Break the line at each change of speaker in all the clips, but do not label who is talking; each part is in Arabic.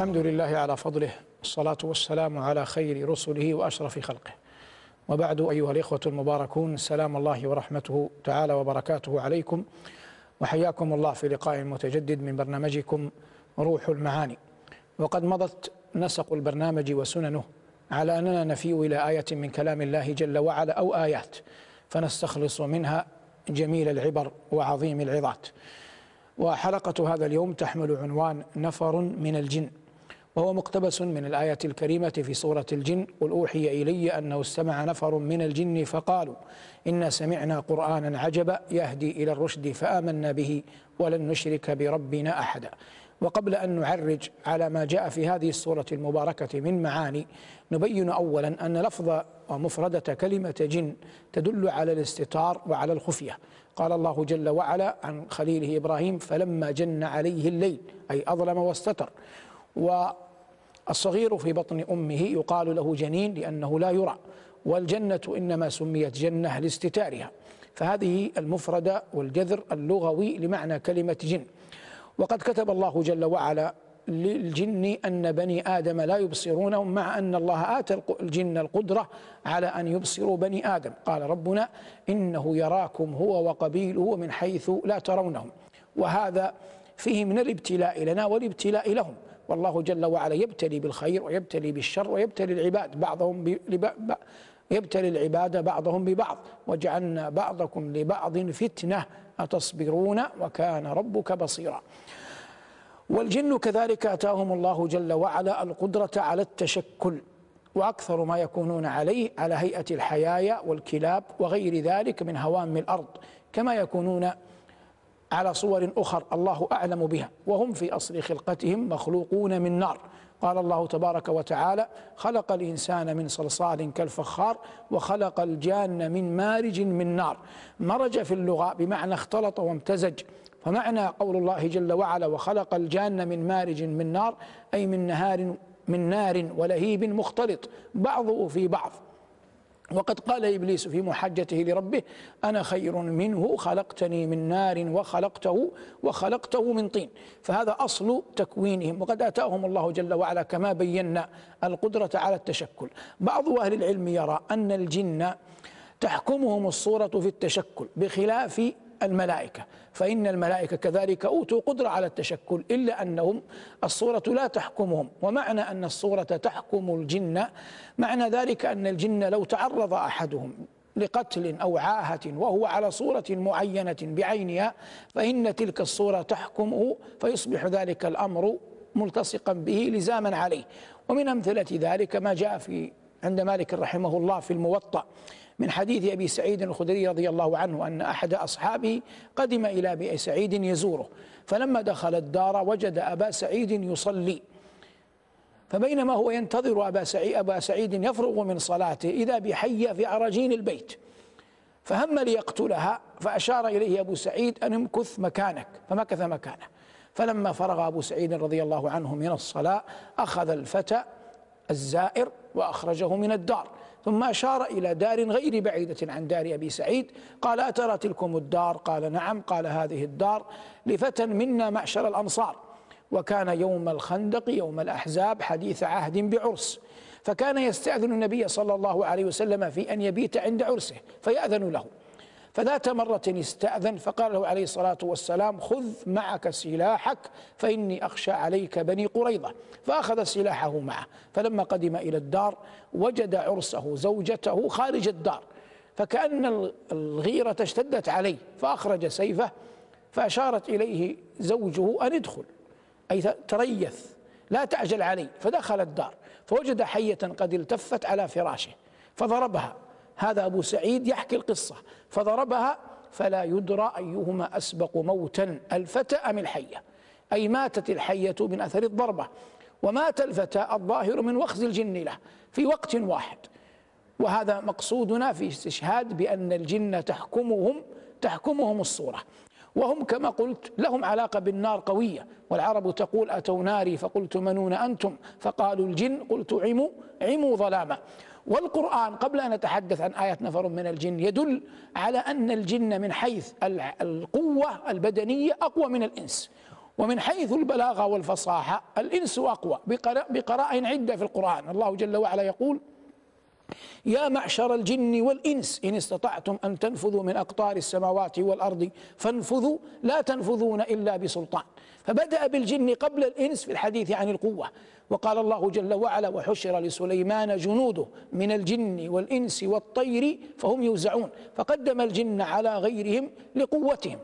الحمد لله على فضله والصلاة والسلام على خير رسله وأشرف خلقه وبعد أيها الإخوة المباركون سلام الله ورحمته تعالى وبركاته عليكم وحياكم الله في لقاء متجدد من برنامجكم روح المعاني وقد مضت نسق البرنامج وسننه على أننا نفي إلى آية من كلام الله جل وعلا أو آيات فنستخلص منها جميل العبر وعظيم العظات وحلقة هذا اليوم تحمل عنوان نفر من الجن وهو مقتبس من الآية الكريمة في سورة الجن قل أوحي إلي أنه استمع نفر من الجن فقالوا إنا سمعنا قرآنا عجبا يهدي إلى الرشد فآمنا به ولن نشرك بربنا أحدا وقبل أن نعرج على ما جاء في هذه السورة المباركة من معاني نبين أولا أن لفظ ومفردة كلمة جن تدل على الاستتار وعلى الخفية قال الله جل وعلا عن خليله إبراهيم فلما جن عليه الليل أي أظلم واستتر والصغير في بطن أمه يقال له جنين لأنه لا يرى والجنة إنما سميت جنة لاستتارها فهذه المفردة والجذر اللغوي لمعنى كلمة جن وقد كتب الله جل وعلا للجن أن بني آدم لا يبصرونهم مع أن الله آتى الجن القدرة على أن يبصروا بني آدم قال ربنا إنه يراكم هو وقبيله من حيث لا ترونهم وهذا فيه من الابتلاء لنا والابتلاء لهم والله جل وعلا يبتلي بالخير ويبتلي بالشر ويبتلي العباد بعضهم يبتلي العباد بعضهم ببعض وجعلنا بعضكم لبعض فتنة أتصبرون وكان ربك بصيرا والجن كذلك أتاهم الله جل وعلا القدرة على التشكل وأكثر ما يكونون عليه على هيئة الحيايا والكلاب وغير ذلك من هوام الأرض كما يكونون على صور أخر الله أعلم بها وهم في أصل خلقتهم مخلوقون من نار قال الله تبارك وتعالى خلق الإنسان من صلصال كالفخار وخلق الجان من مارج من نار مرج في اللغة بمعنى اختلط وامتزج فمعنى قول الله جل وعلا وخلق الجان من مارج من نار أي من نهار من نار ولهيب مختلط بعضه في بعض وقد قال إبليس في محجته لربه أنا خير منه خلقتني من نار وخلقته وخلقته من طين فهذا أصل تكوينهم وقد آتاهم الله جل وعلا كما بينا القدرة على التشكل بعض أهل العلم يرى أن الجن تحكمهم الصورة في التشكل بخلاف الملائكة فإن الملائكة كذلك أوتوا قدرة على التشكل إلا أنهم الصورة لا تحكمهم ومعنى أن الصورة تحكم الجن معنى ذلك أن الجن لو تعرض أحدهم لقتل أو عاهة وهو على صورة معينة بعينها فإن تلك الصورة تحكمه فيصبح ذلك الأمر ملتصقا به لزاما عليه ومن أمثلة ذلك ما جاء في عند مالك رحمه الله في الموطأ من حديث أبي سعيد الخدري رضي الله عنه أن أحد أصحابه قدم إلى أبي سعيد يزوره فلما دخل الدار وجد أبا سعيد يصلي فبينما هو ينتظر أبا سعيد, أبا سعيد يفرغ من صلاته إذا بحية في عرجين البيت فهم ليقتلها فأشار إليه أبو سعيد أن امكث مكانك فمكث مكانه فلما فرغ أبو سعيد رضي الله عنه من الصلاة أخذ الفتى الزائر وأخرجه من الدار ثم أشار إلى دار غير بعيدة عن دار أبي سعيد قال أترى تلكم الدار قال نعم قال هذه الدار لفتى منا معشر الأنصار وكان يوم الخندق يوم الأحزاب حديث عهد بعرس فكان يستأذن النبي صلى الله عليه وسلم في أن يبيت عند عرسه فيأذن له فذات مرة استأذن فقال له عليه الصلاة والسلام خذ معك سلاحك فإني أخشى عليك بني قريظة فأخذ سلاحه معه فلما قدم إلى الدار وجد عرسه زوجته خارج الدار فكأن الغيرة اشتدت عليه فأخرج سيفه فأشارت إليه زوجه أن ادخل أي تريث لا تعجل علي فدخل الدار فوجد حية قد التفت على فراشه فضربها هذا أبو سعيد يحكي القصة فضربها فلا يدرى أيهما أسبق موتا الفتى أم الحية أي ماتت الحية من أثر الضربة ومات الفتى الظاهر من وخز الجن له في وقت واحد وهذا مقصودنا في استشهاد بأن الجن تحكمهم تحكمهم الصورة وهم كما قلت لهم علاقة بالنار قوية والعرب تقول أتوا ناري فقلت منون أنتم فقالوا الجن قلت عموا عموا ظلاما والقرآن قبل أن أتحدث عن آية نفر من الجن يدل على أن الجن من حيث القوة البدنية أقوى من الإنس ومن حيث البلاغة والفصاحة الإنس أقوى بقراء عدة في القرآن الله جل وعلا يقول يا معشر الجن والإنس إن استطعتم أن تنفذوا من أقطار السماوات والأرض فانفذوا لا تنفذون إلا بسلطان فبدأ بالجن قبل الإنس في الحديث عن القوة وقال الله جل وعلا وحشر لسليمان جنوده من الجن والإنس والطير فهم يوزعون فقدم الجن على غيرهم لقوتهم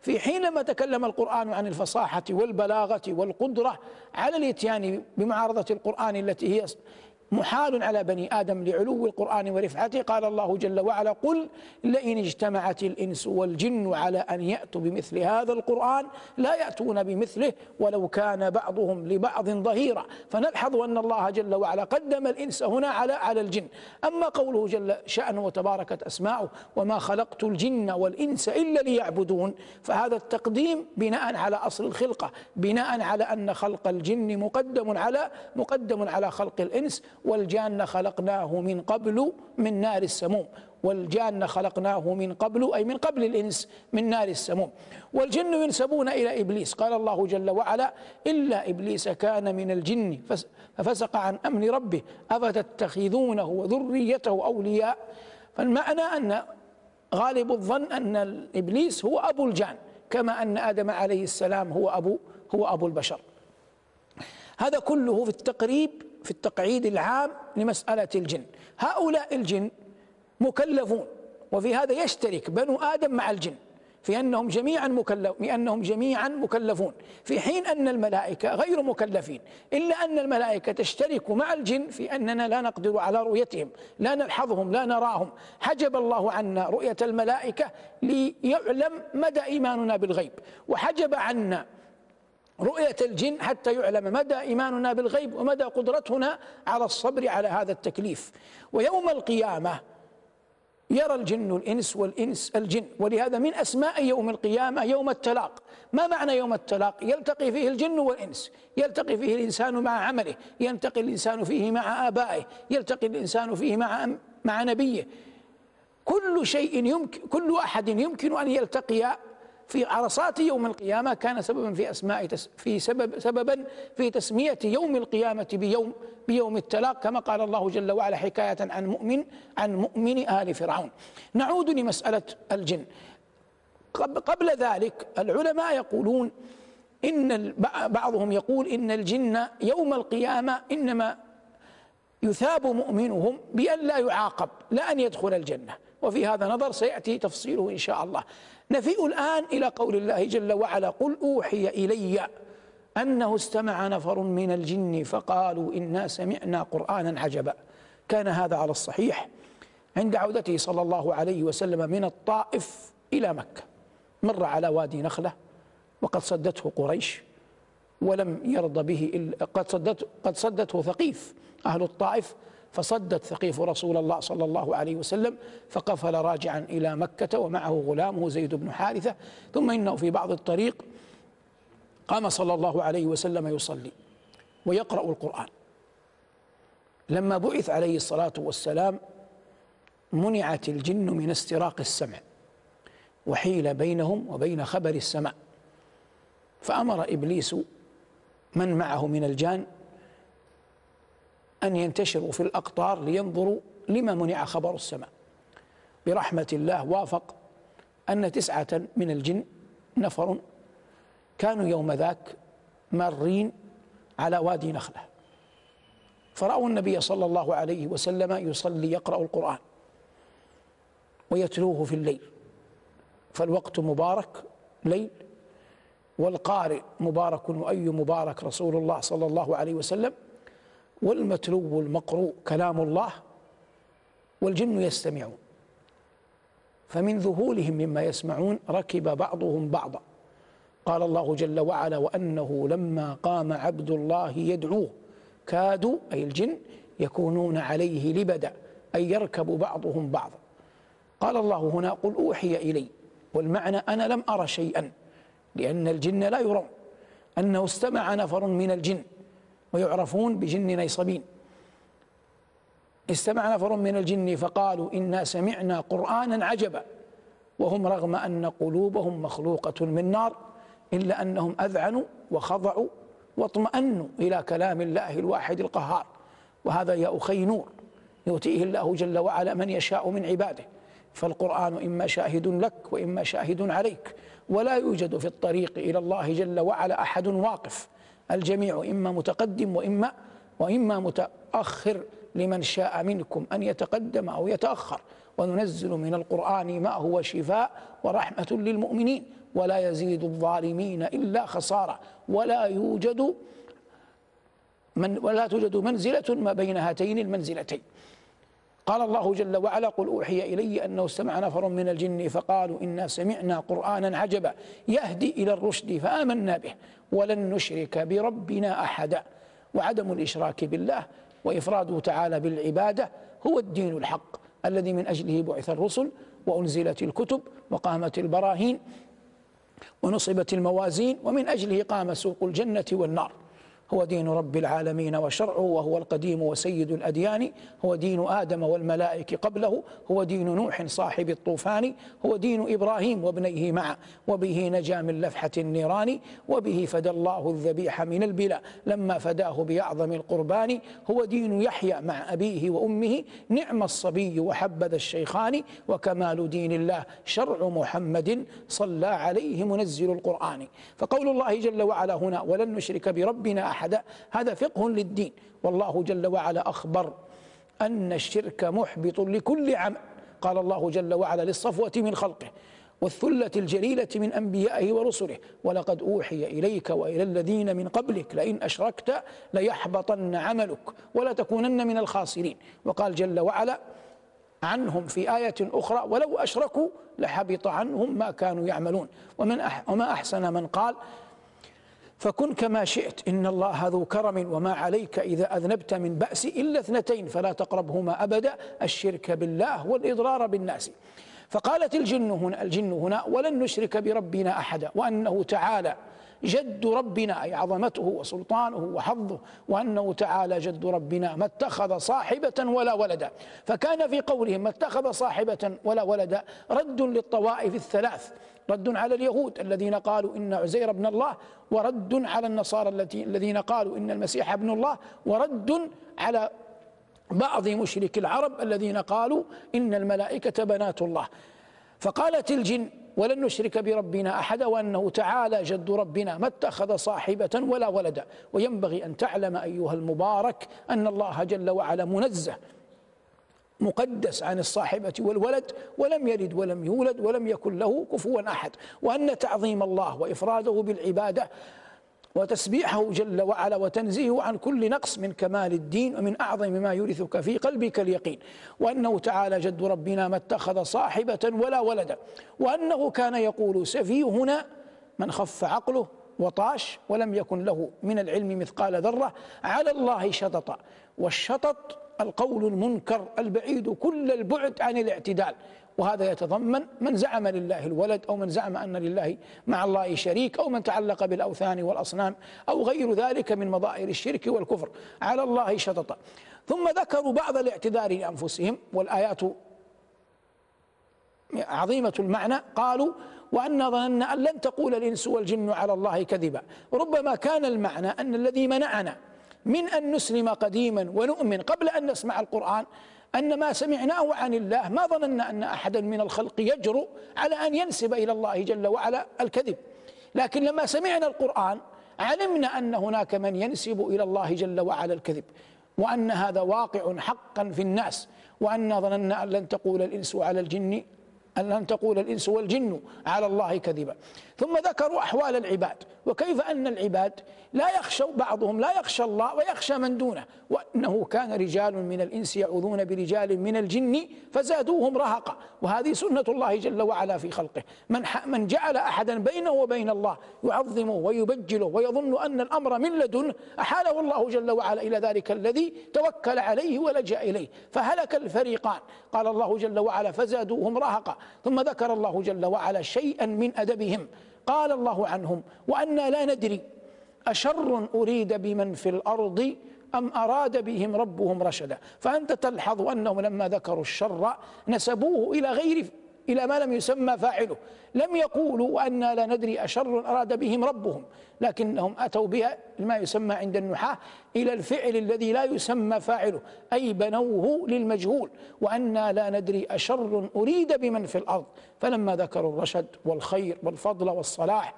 في حينما تكلم القرآن عن الفصاحة والبلاغة والقدرة على الاتيان بمعارضة القرآن التي هي محال على بني آدم لعلو القرآن ورفعته قال الله جل وعلا قل لئن اجتمعت الإنس والجن على أن يأتوا بمثل هذا القرآن لا يأتون بمثله ولو كان بعضهم لبعض ظهيرا فنلحظ أن الله جل وعلا قدم الإنس هنا على على الجن أما قوله جل شأنه وتباركت أسماؤه وما خلقت الجن والإنس إلا ليعبدون فهذا التقديم بناء على أصل الخلقة بناء على أن خلق الجن مقدم على مقدم على خلق الإنس والجان خلقناه من قبل من نار السموم والجان خلقناه من قبل أي من قبل الإنس من نار السموم والجن ينسبون إلى إبليس قال الله جل وعلا إلا إبليس كان من الجن ففسق عن أمر ربه أفتتخذونه وذريته أولياء فالمعنى أن غالب الظن أن إبليس هو أبو الجان كما أن آدم عليه السلام هو أبو هو أبو البشر هذا كله في التقريب في التقعيد العام لمسألة الجن هؤلاء الجن مكلفون وفي هذا يشترك بنو آدم مع الجن في أنهم جميعا مكلف بأنهم جميعا مكلفون في حين أن الملائكة غير مكلفين إلا أن الملائكة تشترك مع الجن في أننا لا نقدر على رؤيتهم لا نلحظهم لا نراهم حجب الله عنا رؤية الملائكة ليعلم مدى إيماننا بالغيب وحجب عنا رؤية الجن حتى يعلم مدى إيماننا بالغيب ومدى قدرتنا على الصبر على هذا التكليف ويوم القيامة يرى الجن الإنس والإنس الجن ولهذا من أسماء يوم القيامة يوم التلاق ما معنى يوم التلاق يلتقي فيه الجن والإنس يلتقي فيه الإنسان مع عمله يلتقي الإنسان فيه مع آبائه يلتقي الإنسان فيه مع مع نبيه كل شيء يمكن كل أحد يمكن أن يلتقي في عرصات يوم القيامة كان سببا في أسماء تس في سبب سببا في تسمية يوم القيامة بيوم بيوم التلاق كما قال الله جل وعلا حكاية عن مؤمن عن مؤمن آل فرعون نعود لمسألة الجن قبل ذلك العلماء يقولون إن بعضهم يقول إن الجن يوم القيامة إنما يثاب مؤمنهم بأن لا يعاقب لا أن يدخل الجنة وفي هذا نظر سيأتي تفصيله إن شاء الله نفيء الآن إلى قول الله جل وعلا قل أوحي إلي أنه استمع نفر من الجن فقالوا إنا سمعنا قرآنا عجبا كان هذا على الصحيح عند عودته صلى الله عليه وسلم من الطائف إلى مكة مر على وادي نخلة وقد صدته قريش ولم يرضى به إلا قد صدته, قد صدته ثقيف أهل الطائف فصدت ثقيف رسول الله صلى الله عليه وسلم فقفل راجعا إلى مكة ومعه غلامه زيد بن حارثة ثم إنه في بعض الطريق قام صلى الله عليه وسلم يصلي ويقرأ القرآن لما بعث عليه الصلاة والسلام منعت الجن من استراق السمع وحيل بينهم وبين خبر السماء فأمر إبليس من معه من الجان أن ينتشروا في الأقطار لينظروا لما منع خبر السماء برحمة الله وافق أن تسعة من الجن نفر كانوا يوم ذاك مارين على وادي نخلة فرأوا النبي صلى الله عليه وسلم يصلي يقرأ القرآن ويتلوه في الليل فالوقت مبارك ليل والقارئ مبارك وأي مبارك رسول الله صلى الله عليه وسلم والمتلو المقروء كلام الله والجن يستمعون فمن ذهولهم مما يسمعون ركب بعضهم بعضا قال الله جل وعلا وانه لما قام عبد الله يدعوه كادوا اي الجن يكونون عليه لبدا اي يركب بعضهم بعضا قال الله هنا قل اوحي الي والمعنى انا لم ارى شيئا لان الجن لا يرون انه استمع نفر من الجن ويعرفون بجن نيصبين استمع نفر من الجن فقالوا إنا سمعنا قرآنا عجبا وهم رغم أن قلوبهم مخلوقة من نار إلا أنهم أذعنوا وخضعوا واطمأنوا إلى كلام الله الواحد القهار وهذا يا أخي نور يؤتيه الله جل وعلا من يشاء من عباده فالقرآن إما شاهد لك وإما شاهد عليك ولا يوجد في الطريق إلى الله جل وعلا أحد واقف الجميع إما متقدم وإما وإما متأخر لمن شاء منكم أن يتقدم أو يتأخر وننزل من القرآن ما هو شفاء ورحمة للمؤمنين ولا يزيد الظالمين إلا خسارة ولا يوجد من ولا توجد منزلة ما بين هاتين المنزلتين قال الله جل وعلا قل أوحي إلي أنه استمع نفر من الجن فقالوا إنا سمعنا قرآنا عجبا يهدي إلى الرشد فآمنا به ولن نشرك بربنا أحدا وعدم الإشراك بالله وإفراده تعالى بالعبادة هو الدين الحق الذي من أجله بعث الرسل وأنزلت الكتب وقامت البراهين ونصبت الموازين ومن أجله قام سوق الجنة والنار هو دين رب العالمين وشرعه وهو القديم وسيد الأديان هو دين آدم والملائك قبله هو دين نوح صاحب الطوفان هو دين إبراهيم وابنيه معه وبه نجا من لفحة النيران وبه فدى الله الذبيح من البلا لما فداه بأعظم القربان هو دين يحيى مع أبيه وأمه نعم الصبي وحبذا الشيخان وكمال دين الله شرع محمد صلى عليه منزل القرآن فقول الله جل وعلا هنا ولن نشرك بربنا أحد أحدا هذا فقه للدين والله جل وعلا أخبر أن الشرك محبط لكل عمل قال الله جل وعلا للصفوة من خلقه والثلة الجليلة من أنبيائه ورسله ولقد أوحي إليك وإلى الذين من قبلك لئن أشركت ليحبطن عملك ولا تكونن من الخاسرين وقال جل وعلا عنهم في آية أخرى ولو أشركوا لحبط عنهم ما كانوا يعملون ومن أح وما أحسن من قال فكن كما شئت إن الله ذو كرم وما عليك إذا أذنبت من بأس إلا اثنتين فلا تقربهما أبدا الشرك بالله والإضرار بالناس فقالت الجن هنا, الجن هنا ولن نشرك بربنا أحدا وأنه تعالى جد ربنا أي عظمته وسلطانه وحظه وأنه تعالى جد ربنا ما اتخذ صاحبة ولا ولدا فكان في قولهم ما اتخذ صاحبة ولا ولدا رد للطوائف الثلاث رد على اليهود الذين قالوا إن عزير ابن الله ورد على النصارى الذين قالوا إن المسيح ابن الله ورد على بعض مشرك العرب الذين قالوا إن الملائكة بنات الله فقالت الجن ولن نشرك بربنا احدا وانه تعالى جد ربنا ما اتخذ صاحبه ولا ولدا وينبغي ان تعلم ايها المبارك ان الله جل وعلا منزه مقدس عن الصاحبة والولد ولم يلد ولم يولد ولم يكن له كفوا أحد وأن تعظيم الله وإفراده بالعبادة وتسبيحه جل وعلا وتنزيهه عن كل نقص من كمال الدين ومن أعظم ما يورثك في قلبك اليقين وأنه تعالى جد ربنا ما اتخذ صاحبة ولا ولدا وأنه كان يقول سفيهنا من خف عقله وطاش ولم يكن له من العلم مثقال ذرة على الله شططا والشطط القول المنكر البعيد كل البعد عن الاعتدال وهذا يتضمن من زعم لله الولد أو من زعم أن لله مع الله شريك أو من تعلق بالأوثان والأصنام أو غير ذلك من مظاهر الشرك والكفر على الله شططا ثم ذكروا بعض الاعتذار لأنفسهم والآيات عظيمة المعنى قالوا وأن ظننا أن لن تقول الإنس والجن على الله كذبا ربما كان المعنى أن الذي منعنا من أن نسلم قديما ونؤمن قبل أن نسمع القرآن أن ما سمعناه عن الله ما ظننا أن أحدا من الخلق يجرؤ على أن ينسب إلى الله جل وعلا الكذب لكن لما سمعنا القرآن علمنا أن هناك من ينسب إلى الله جل وعلا الكذب وأن هذا واقع حقا في الناس وأن ظننا أن لن تقول الإنس على الجن أن لن تقول الإنس والجن على الله كذبا ثم ذكروا أحوال العباد وكيف أن العباد لا يخشى بعضهم لا يخشى الله ويخشى من دونه وأنه كان رجال من الإنس يعوذون برجال من الجن فزادوهم رهقا وهذه سنة الله جل وعلا في خلقه من, من جعل أحدا بينه وبين الله يعظمه ويبجله ويظن أن الأمر من لدن أحاله الله جل وعلا إلى ذلك الذي توكل عليه ولجأ إليه فهلك الفريقان قال الله جل وعلا فزادوهم رهقا ثم ذكر الله جل وعلا شيئا من أدبهم قال الله عنهم وأنا لا ندري أشر أريد بمن في الأرض أم أراد بهم ربهم رشدا فأنت تلحظ أنهم لما ذكروا الشر نسبوه إلى غير إلى ما لم يسمى فاعله لم يقولوا أن لا ندري أشر أراد بهم ربهم لكنهم أتوا بها ما يسمى عند النحاة إلى الفعل الذي لا يسمى فاعله أي بنوه للمجهول وأنا لا ندري أشر أريد بمن في الأرض فلما ذكروا الرشد والخير والفضل والصلاح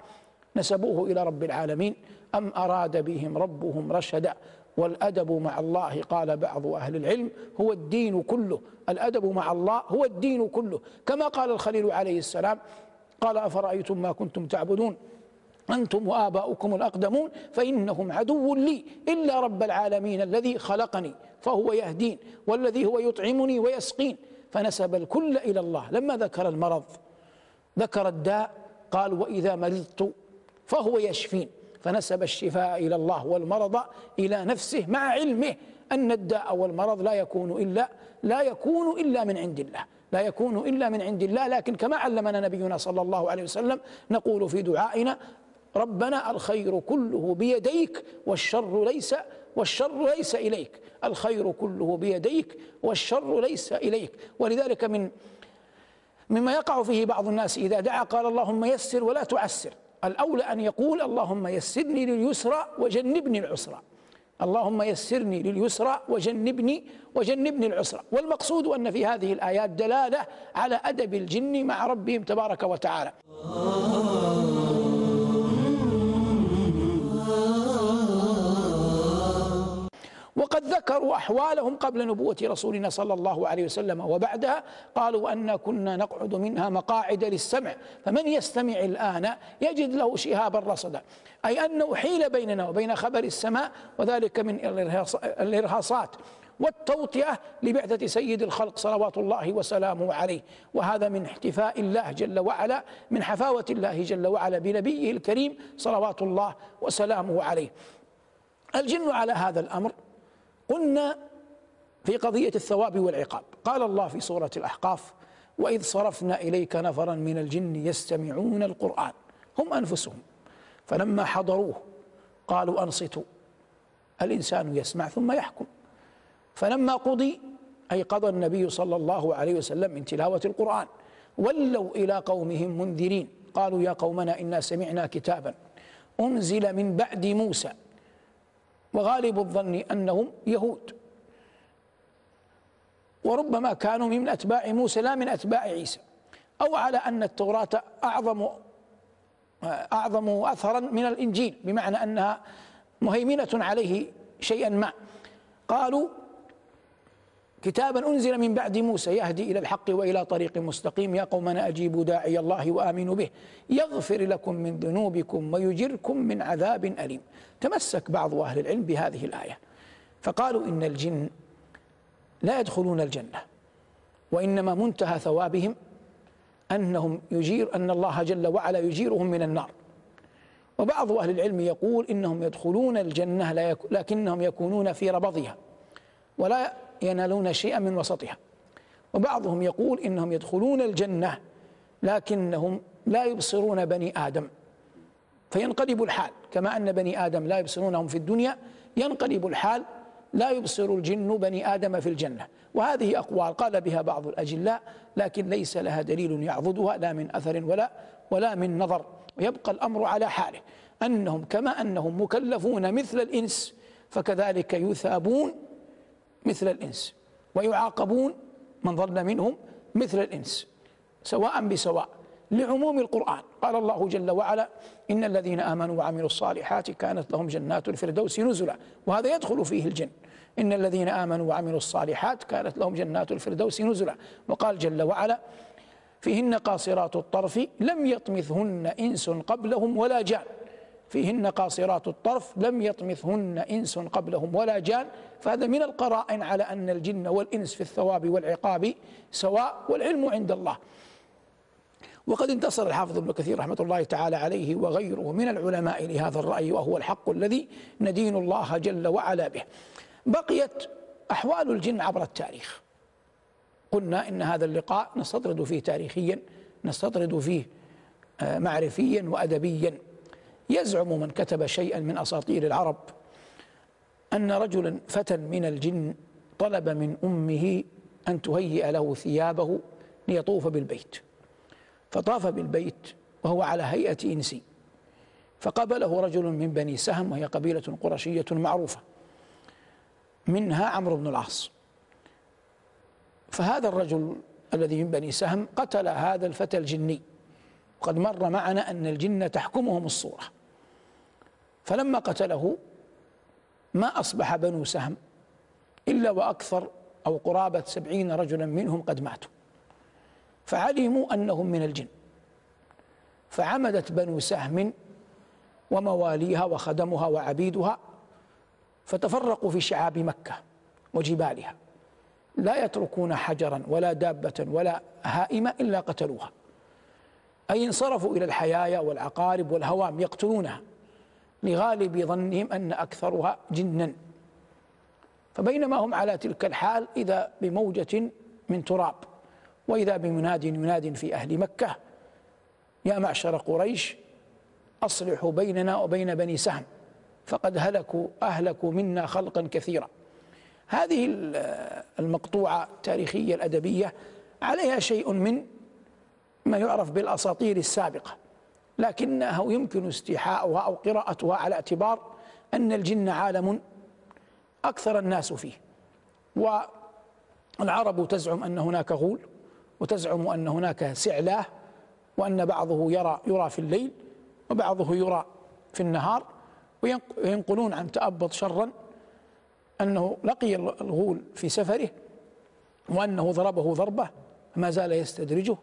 نسبوه إلى رب العالمين أم أراد بهم ربهم رشدا والأدب مع الله قال بعض أهل العلم هو الدين كله الأدب مع الله هو الدين كله كما قال الخليل عليه السلام قال أفرأيتم ما كنتم تعبدون أنتم وآباؤكم الأقدمون فإنهم عدو لي إلا رب العالمين الذي خلقني فهو يهدين والذي هو يطعمني ويسقين فنسب الكل إلى الله لما ذكر المرض ذكر الداء قال وإذا مرضت فهو يشفين فنسب الشفاء إلى الله والمرض إلى نفسه مع علمه أن الداء والمرض لا يكون إلا لا يكون إلا من عند الله لا يكون إلا من عند الله لكن كما علمنا نبينا صلى الله عليه وسلم نقول في دعائنا ربنا الخير كله بيديك والشر ليس والشر ليس إليك الخير كله بيديك والشر ليس إليك ولذلك من مما يقع فيه بعض الناس إذا دعا قال اللهم يسر ولا تعسر الأولى أن يقول اللهم يسرني لليسرى وجنبني العسرى اللهم يسرني لليسرى وجنبني وجنبني العسرى والمقصود أن في هذه الآيات دلالة على أدب الجن مع ربهم تبارك وتعالى وقد ذكروا أحوالهم قبل نبوة رسولنا صلى الله عليه وسلم وبعدها قالوا أن كنا نقعد منها مقاعد للسمع فمن يستمع الآن يجد له شهابا رصدا أي أنه حيل بيننا وبين خبر السماء وذلك من الإرهاصات والتوطئة لبعثة سيد الخلق صلوات الله وسلامه عليه وهذا من احتفاء الله جل وعلا من حفاوة الله جل وعلا بنبيه الكريم صلوات الله وسلامه عليه الجن على هذا الأمر قلنا في قضية الثواب والعقاب قال الله في سورة الأحقاف وإذ صرفنا إليك نفرا من الجن يستمعون القرآن هم أنفسهم فلما حضروه قالوا أنصتوا الإنسان يسمع ثم يحكم فلما قضي أي قضى النبي صلى الله عليه وسلم من تلاوة القرآن ولوا إلى قومهم منذرين قالوا يا قومنا إنا سمعنا كتابا أنزل من بعد موسى وغالب الظن أنهم يهود وربما كانوا من أتباع موسى لا من أتباع عيسى أو على أن التوراة أعظم أعظم أثرا من الإنجيل بمعنى أنها مهيمنة عليه شيئا ما قالوا كتابا أنزل من بعد موسى يهدي إلى الحق وإلى طريق مستقيم يا قومنا أجيبوا داعي الله وآمنوا به يغفر لكم من ذنوبكم ويجركم من عذاب أليم تمسك بعض أهل العلم بهذه الآية فقالوا إن الجن لا يدخلون الجنة وإنما منتهى ثوابهم أنهم يجير أن الله جل وعلا يجيرهم من النار وبعض أهل العلم يقول إنهم يدخلون الجنة لكنهم يكونون في ربضها ولا ينالون شيئا من وسطها وبعضهم يقول إنهم يدخلون الجنة لكنهم لا يبصرون بني آدم فينقلب الحال كما أن بني آدم لا يبصرونهم في الدنيا ينقلب الحال لا يبصر الجن بني آدم في الجنة وهذه أقوال قال بها بعض الأجلاء لكن ليس لها دليل يعضدها لا من أثر ولا ولا من نظر ويبقى الأمر على حاله أنهم كما أنهم مكلفون مثل الإنس فكذلك يثابون مثل الإنس ويعاقبون من ظل منهم مثل الإنس سواء بسواء لعموم القرآن قال الله جل وعلا إن الذين آمنوا وعملوا الصالحات كانت لهم جنات الفردوس نزلا وهذا يدخل فيه الجن إن الذين آمنوا وعملوا الصالحات كانت لهم جنات الفردوس نزلا وقال جل وعلا فيهن قاصرات الطرف لم يطمثهن إنس قبلهم ولا جان فيهن قاصرات الطرف لم يطمثهن إنس قبلهم ولا جان فهذا من القرائن على أن الجن والإنس في الثواب والعقاب سواء والعلم عند الله وقد انتصر الحافظ ابن كثير رحمة الله تعالى عليه وغيره من العلماء لهذا الرأي وهو الحق الذي ندين الله جل وعلا به بقيت أحوال الجن عبر التاريخ قلنا إن هذا اللقاء نستطرد فيه تاريخيا نستطرد فيه آه، معرفيا وأدبيا يزعم من كتب شيئا من أساطير العرب أن رجلا فتى من الجن طلب من أمه أن تهيئ له ثيابه ليطوف بالبيت فطاف بالبيت وهو على هيئة إنسي فقابله رجل من بني سهم وهي قبيلة قرشية معروفة منها عمرو بن العاص فهذا الرجل الذي من بني سهم قتل هذا الفتى الجني وقد مر معنا أن الجن تحكمهم الصورة فلما قتله ما أصبح بنو سهم إلا وأكثر أو قرابة سبعين رجلا منهم قد ماتوا فعلموا أنهم من الجن فعمدت بنو سهم ومواليها وخدمها وعبيدها فتفرقوا في شعاب مكة وجبالها لا يتركون حجرا ولا دابة ولا هائمة إلا قتلوها أي انصرفوا إلى الحيايا والعقارب والهوام يقتلونها لغالب ظنهم أن أكثرها جنا فبينما هم على تلك الحال إذا بموجة من تراب وإذا بمناد يناد في أهل مكة يا معشر قريش أصلحوا بيننا وبين بني سهم فقد هلكوا أهلكوا منا خلقا كثيرا هذه المقطوعة التاريخية الأدبية عليها شيء من ما يعرف بالأساطير السابقة لكنه يمكن استيحاؤها أو قراءتها على اعتبار أن الجن عالم أكثر الناس فيه والعرب تزعم أن هناك غول وتزعم أن هناك سعلاه وأن بعضه يرى يرى في الليل وبعضه يرى في النهار وينقلون عن تأبط شرا أنه لقي الغول في سفره وأنه ضربه ضربة ما زال يستدرجه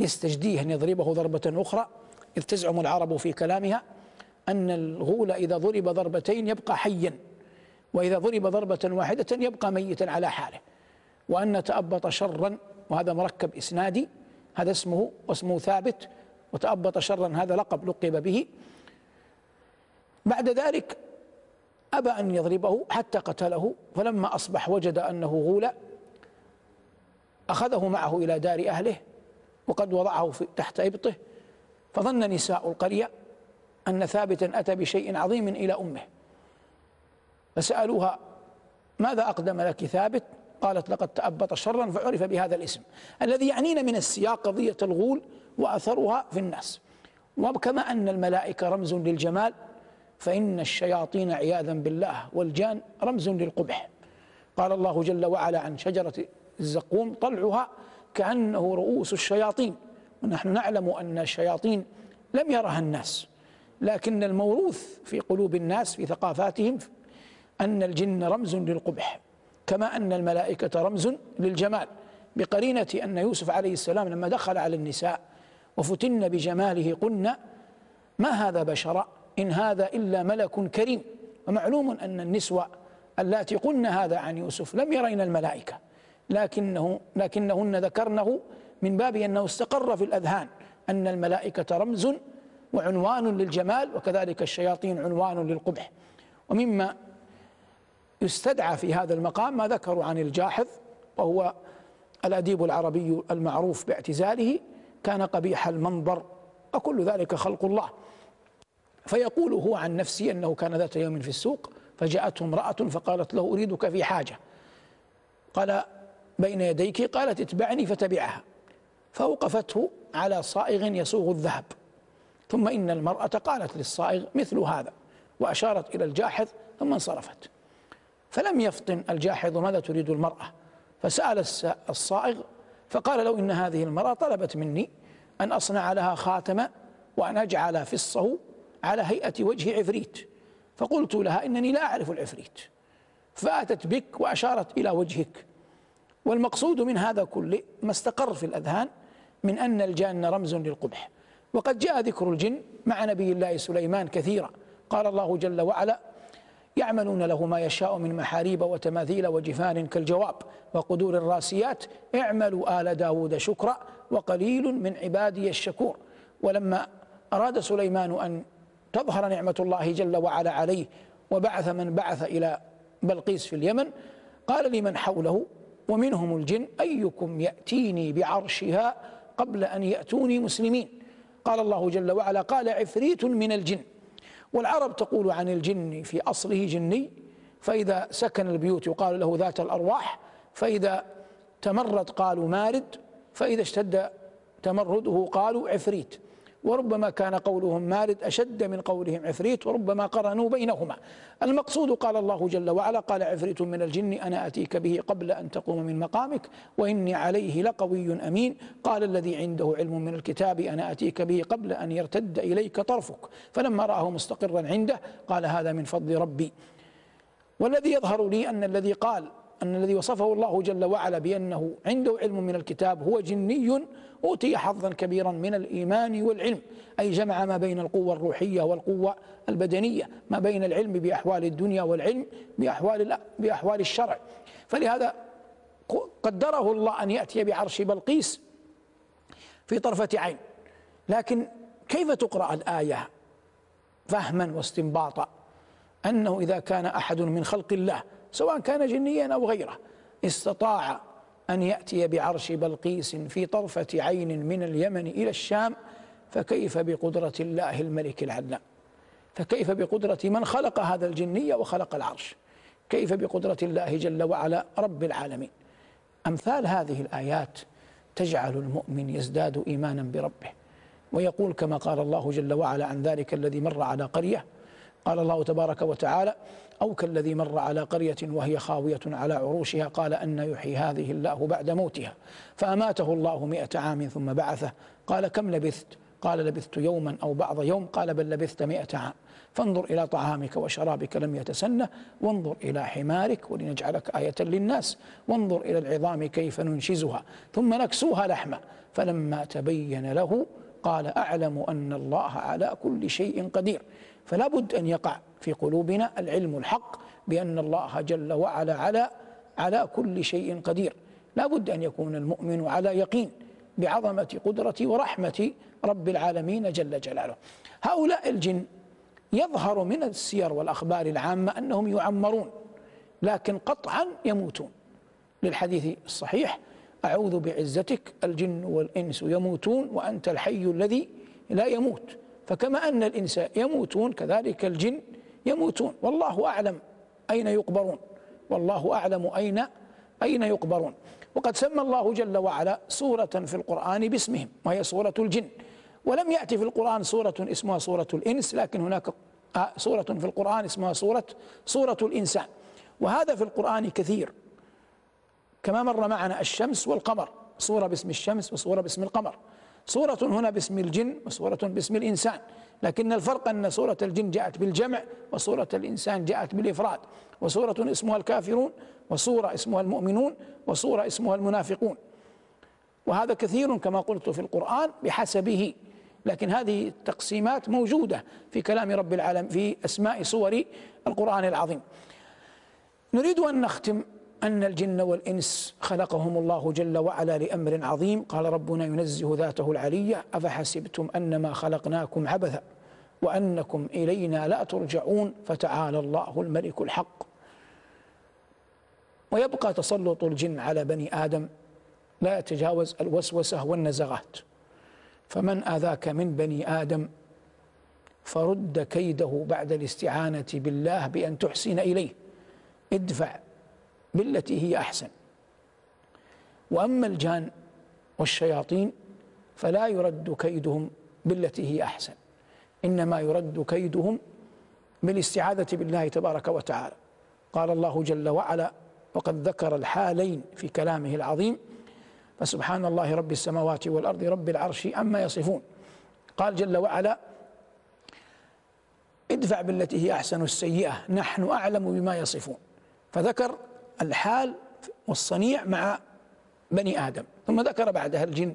يستجديه أن يضربه ضربة أخرى إذ تزعم العرب في كلامها أن الغول إذا ضرب ضربتين يبقى حيا وإذا ضرب ضربة واحدة يبقى ميتا على حاله وأن تأبط شرا وهذا مركب إسنادي هذا اسمه واسمه ثابت وتأبط شرا هذا لقب لقب به بعد ذلك أبى أن يضربه حتى قتله فلما أصبح وجد أنه غول أخذه معه إلى دار أهله وقد وضعه في تحت إبطه فظن نساء القرية أن ثابتا أتى بشيء عظيم إلى أمه فسألوها ماذا أقدم لك ثابت قالت لقد تأبط شرا فعرف بهذا الاسم الذي يعنينا من السياق قضية الغول وأثرها في الناس وكما أن الملائكة رمز للجمال فإن الشياطين عياذا بالله والجان رمز للقبح قال الله جل وعلا عن شجرة الزقوم طلعها كأنه رؤوس الشياطين ونحن نعلم أن الشياطين لم يرها الناس لكن الموروث في قلوب الناس في ثقافاتهم أن الجن رمز للقبح كما أن الملائكة رمز للجمال بقرينة أن يوسف عليه السلام لما دخل على النساء وفتن بجماله قلن ما هذا بشرا إن هذا إلا ملك كريم ومعلوم أن النسوة اللاتي قلن هذا عن يوسف لم يرين الملائكة لكنه لكنهن ذكرنه من باب أنه استقر في الأذهان أن الملائكة رمز وعنوان للجمال وكذلك الشياطين عنوان للقبح ومما يستدعى في هذا المقام ما ذكروا عن الجاحظ وهو الأديب العربي المعروف باعتزاله كان قبيح المنظر وكل ذلك خلق الله فيقول هو عن نفسه أنه كان ذات يوم في السوق فجاءته امرأة فقالت له أريدك في حاجة قال بين يديك قالت اتبعني فتبعها فأوقفته على صائغ يصوغ الذهب ثم إن المرأة قالت للصائغ مثل هذا وأشارت إلى الجاحظ ثم انصرفت فلم يفطن الجاحظ ماذا تريد المرأة فسأل الصائغ فقال لو إن هذه المرأة طلبت مني أن أصنع لها خاتم وأن أجعل فصه على هيئة وجه عفريت فقلت لها إنني لا أعرف العفريت فأتت بك وأشارت إلى وجهك والمقصود من هذا كله ما استقر في الأذهان من أن الجان رمز للقبح وقد جاء ذكر الجن مع نبي الله سليمان كثيرا قال الله جل وعلا يعملون له ما يشاء من محاريب وتماثيل وجفان كالجواب وقدور الراسيات اعملوا آل داود شكرا وقليل من عبادي الشكور ولما أراد سليمان أن تظهر نعمة الله جل وعلا عليه وبعث من بعث إلى بلقيس في اليمن قال لمن حوله ومنهم الجن أيكم يأتيني بعرشها قبل أن يأتوني مسلمين قال الله جل وعلا قال عفريت من الجن والعرب تقول عن الجن في أصله جني فإذا سكن البيوت يقال له ذات الأرواح فإذا تمرد قالوا مارد فإذا اشتد تمرده قالوا عفريت وربما كان قولهم مارد أشد من قولهم عفريت وربما قرنوا بينهما المقصود قال الله جل وعلا قال عفريت من الجن أنا أتيك به قبل أن تقوم من مقامك وإني عليه لقوي أمين قال الذي عنده علم من الكتاب أنا أتيك به قبل أن يرتد إليك طرفك فلما رآه مستقرا عنده قال هذا من فضل ربي والذي يظهر لي أن الذي قال أن الذي وصفه الله جل وعلا بأنه عنده علم من الكتاب هو جني أوتي حظا كبيرا من الإيمان والعلم أي جمع ما بين القوة الروحية والقوة البدنية ما بين العلم بأحوال الدنيا والعلم بأحوال, بأحوال الشرع فلهذا قدره الله أن يأتي بعرش بلقيس في طرفة عين لكن كيف تقرأ الآية فهما واستنباطا أنه إذا كان أحد من خلق الله سواء كان جنيا أو غيره استطاع أن يأتي بعرش بلقيس في طرفة عين من اليمن إلى الشام فكيف بقدرة الله الملك العدنان فكيف بقدرة من خلق هذا الجني وخلق العرش كيف بقدرة الله جل وعلا رب العالمين أمثال هذه الآيات تجعل المؤمن يزداد إيمانا بربه ويقول كما قال الله جل وعلا عن ذلك الذي مر على قرية قال الله تبارك وتعالى أو كالذي مر على قرية وهي خاوية على عروشها قال أن يحيي هذه الله بعد موتها فأماته الله مئة عام ثم بعثه قال كم لبثت قال لبثت يوما أو بعض يوم قال بل لبثت مئة عام فانظر إلى طعامك وشرابك لم يتسنه وانظر إلى حمارك ولنجعلك آية للناس وانظر إلى العظام كيف ننشزها ثم نكسوها لحما فلما تبين له قال أعلم أن الله على كل شيء قدير فلا بد أن يقع في قلوبنا العلم الحق بأن الله جل وعلا على على كل شيء قدير لا بد أن يكون المؤمن على يقين بعظمة قدرة ورحمة رب العالمين جل جلاله هؤلاء الجن يظهر من السير والأخبار العامة أنهم يعمرون لكن قطعا يموتون للحديث الصحيح أعوذ بعزتك الجن والإنس يموتون وأنت الحي الذي لا يموت فكما أن الإنس يموتون كذلك الجن يموتون والله أعلم أين يقبرون والله أعلم أين أين يقبرون وقد سمى الله جل وعلا سورة في القرآن باسمهم وهي سورة الجن ولم يأتي في القرآن سورة اسمها سورة الإنس لكن هناك آه، سورة في القرآن اسمها سورة سورة الإنسان وهذا في القرآن كثير كما مر معنا الشمس والقمر صورة باسم الشمس وصورة باسم القمر صورة هنا باسم الجن وصورة باسم الإنسان لكن الفرق أن صورة الجن جاءت بالجمع وصورة الإنسان جاءت بالإفراد وصورة اسمها الكافرون وصورة اسمها المؤمنون وصورة اسمها المنافقون وهذا كثير كما قلت في القرآن بحسبه لكن هذه التقسيمات موجودة في كلام رب العالم في أسماء صور القرآن العظيم نريد أن نختم أن الجن والإنس خلقهم الله جل وعلا لأمر عظيم قال ربنا ينزه ذاته العلية أفحسبتم أنما خلقناكم عبثا وأنكم إلينا لا ترجعون فتعالى الله الملك الحق ويبقى تسلط الجن على بني آدم لا يتجاوز الوسوسة والنزغات فمن آذاك من بني آدم فرد كيده بعد الاستعانة بالله بأن تحسن إليه ادفع بالتي هي أحسن وأما الجان والشياطين فلا يرد كيدهم بالتي هي أحسن إنما يرد كيدهم بالاستعاذة بالله تبارك وتعالى قال الله جل وعلا وقد ذكر الحالين في كلامه العظيم فسبحان الله رب السماوات والأرض رب العرش أما يصفون قال جل وعلا ادفع بالتي هي أحسن السيئة نحن أعلم بما يصفون فذكر الحال والصنيع مع بني آدم ثم ذكر بعدها الجن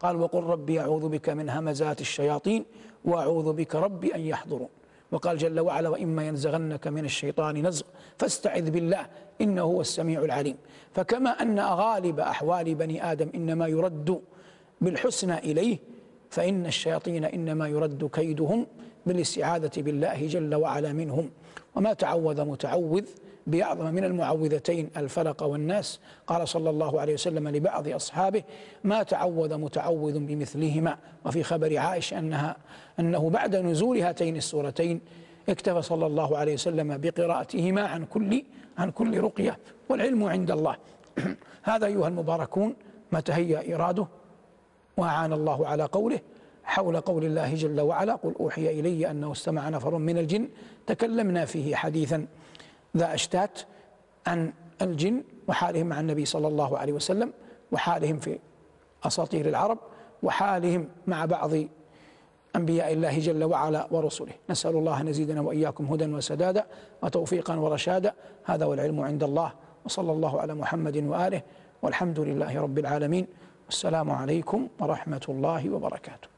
قال وقل ربي أعوذ بك من همزات الشياطين وأعوذ بك ربي أن يحضرون وقال جل وعلا وإما ينزغنك من الشيطان نزغ فاستعذ بالله إنه هو السميع العليم فكما أن غالب أحوال بني آدم إنما يرد بالحسنى إليه فإن الشياطين إنما يرد كيدهم بالاستعاذة بالله جل وعلا منهم وما تعوذ متعوذ بأعظم من المعوذتين الفلق والناس قال صلى الله عليه وسلم لبعض أصحابه ما تعوذ متعوذ بمثلهما وفي خبر عائش أنها أنه بعد نزول هاتين السورتين اكتفى صلى الله عليه وسلم بقراءتهما عن كل عن كل رقية والعلم عند الله هذا أيها المباركون ما تهيأ إراده وأعان الله على قوله حول قول الله جل وعلا قل أوحي إلي أنه استمع نفر من الجن تكلمنا فيه حديثا ذا أشتات عن الجن وحالهم مع النبي صلى الله عليه وسلم وحالهم في أساطير العرب وحالهم مع بعض أنبياء الله جل وعلا ورسله نسأل الله أن يزيدنا وإياكم هدى وسدادا وتوفيقا ورشادا هذا والعلم عند الله وصلى الله على محمد وآله والحمد لله رب العالمين والسلام عليكم ورحمة الله وبركاته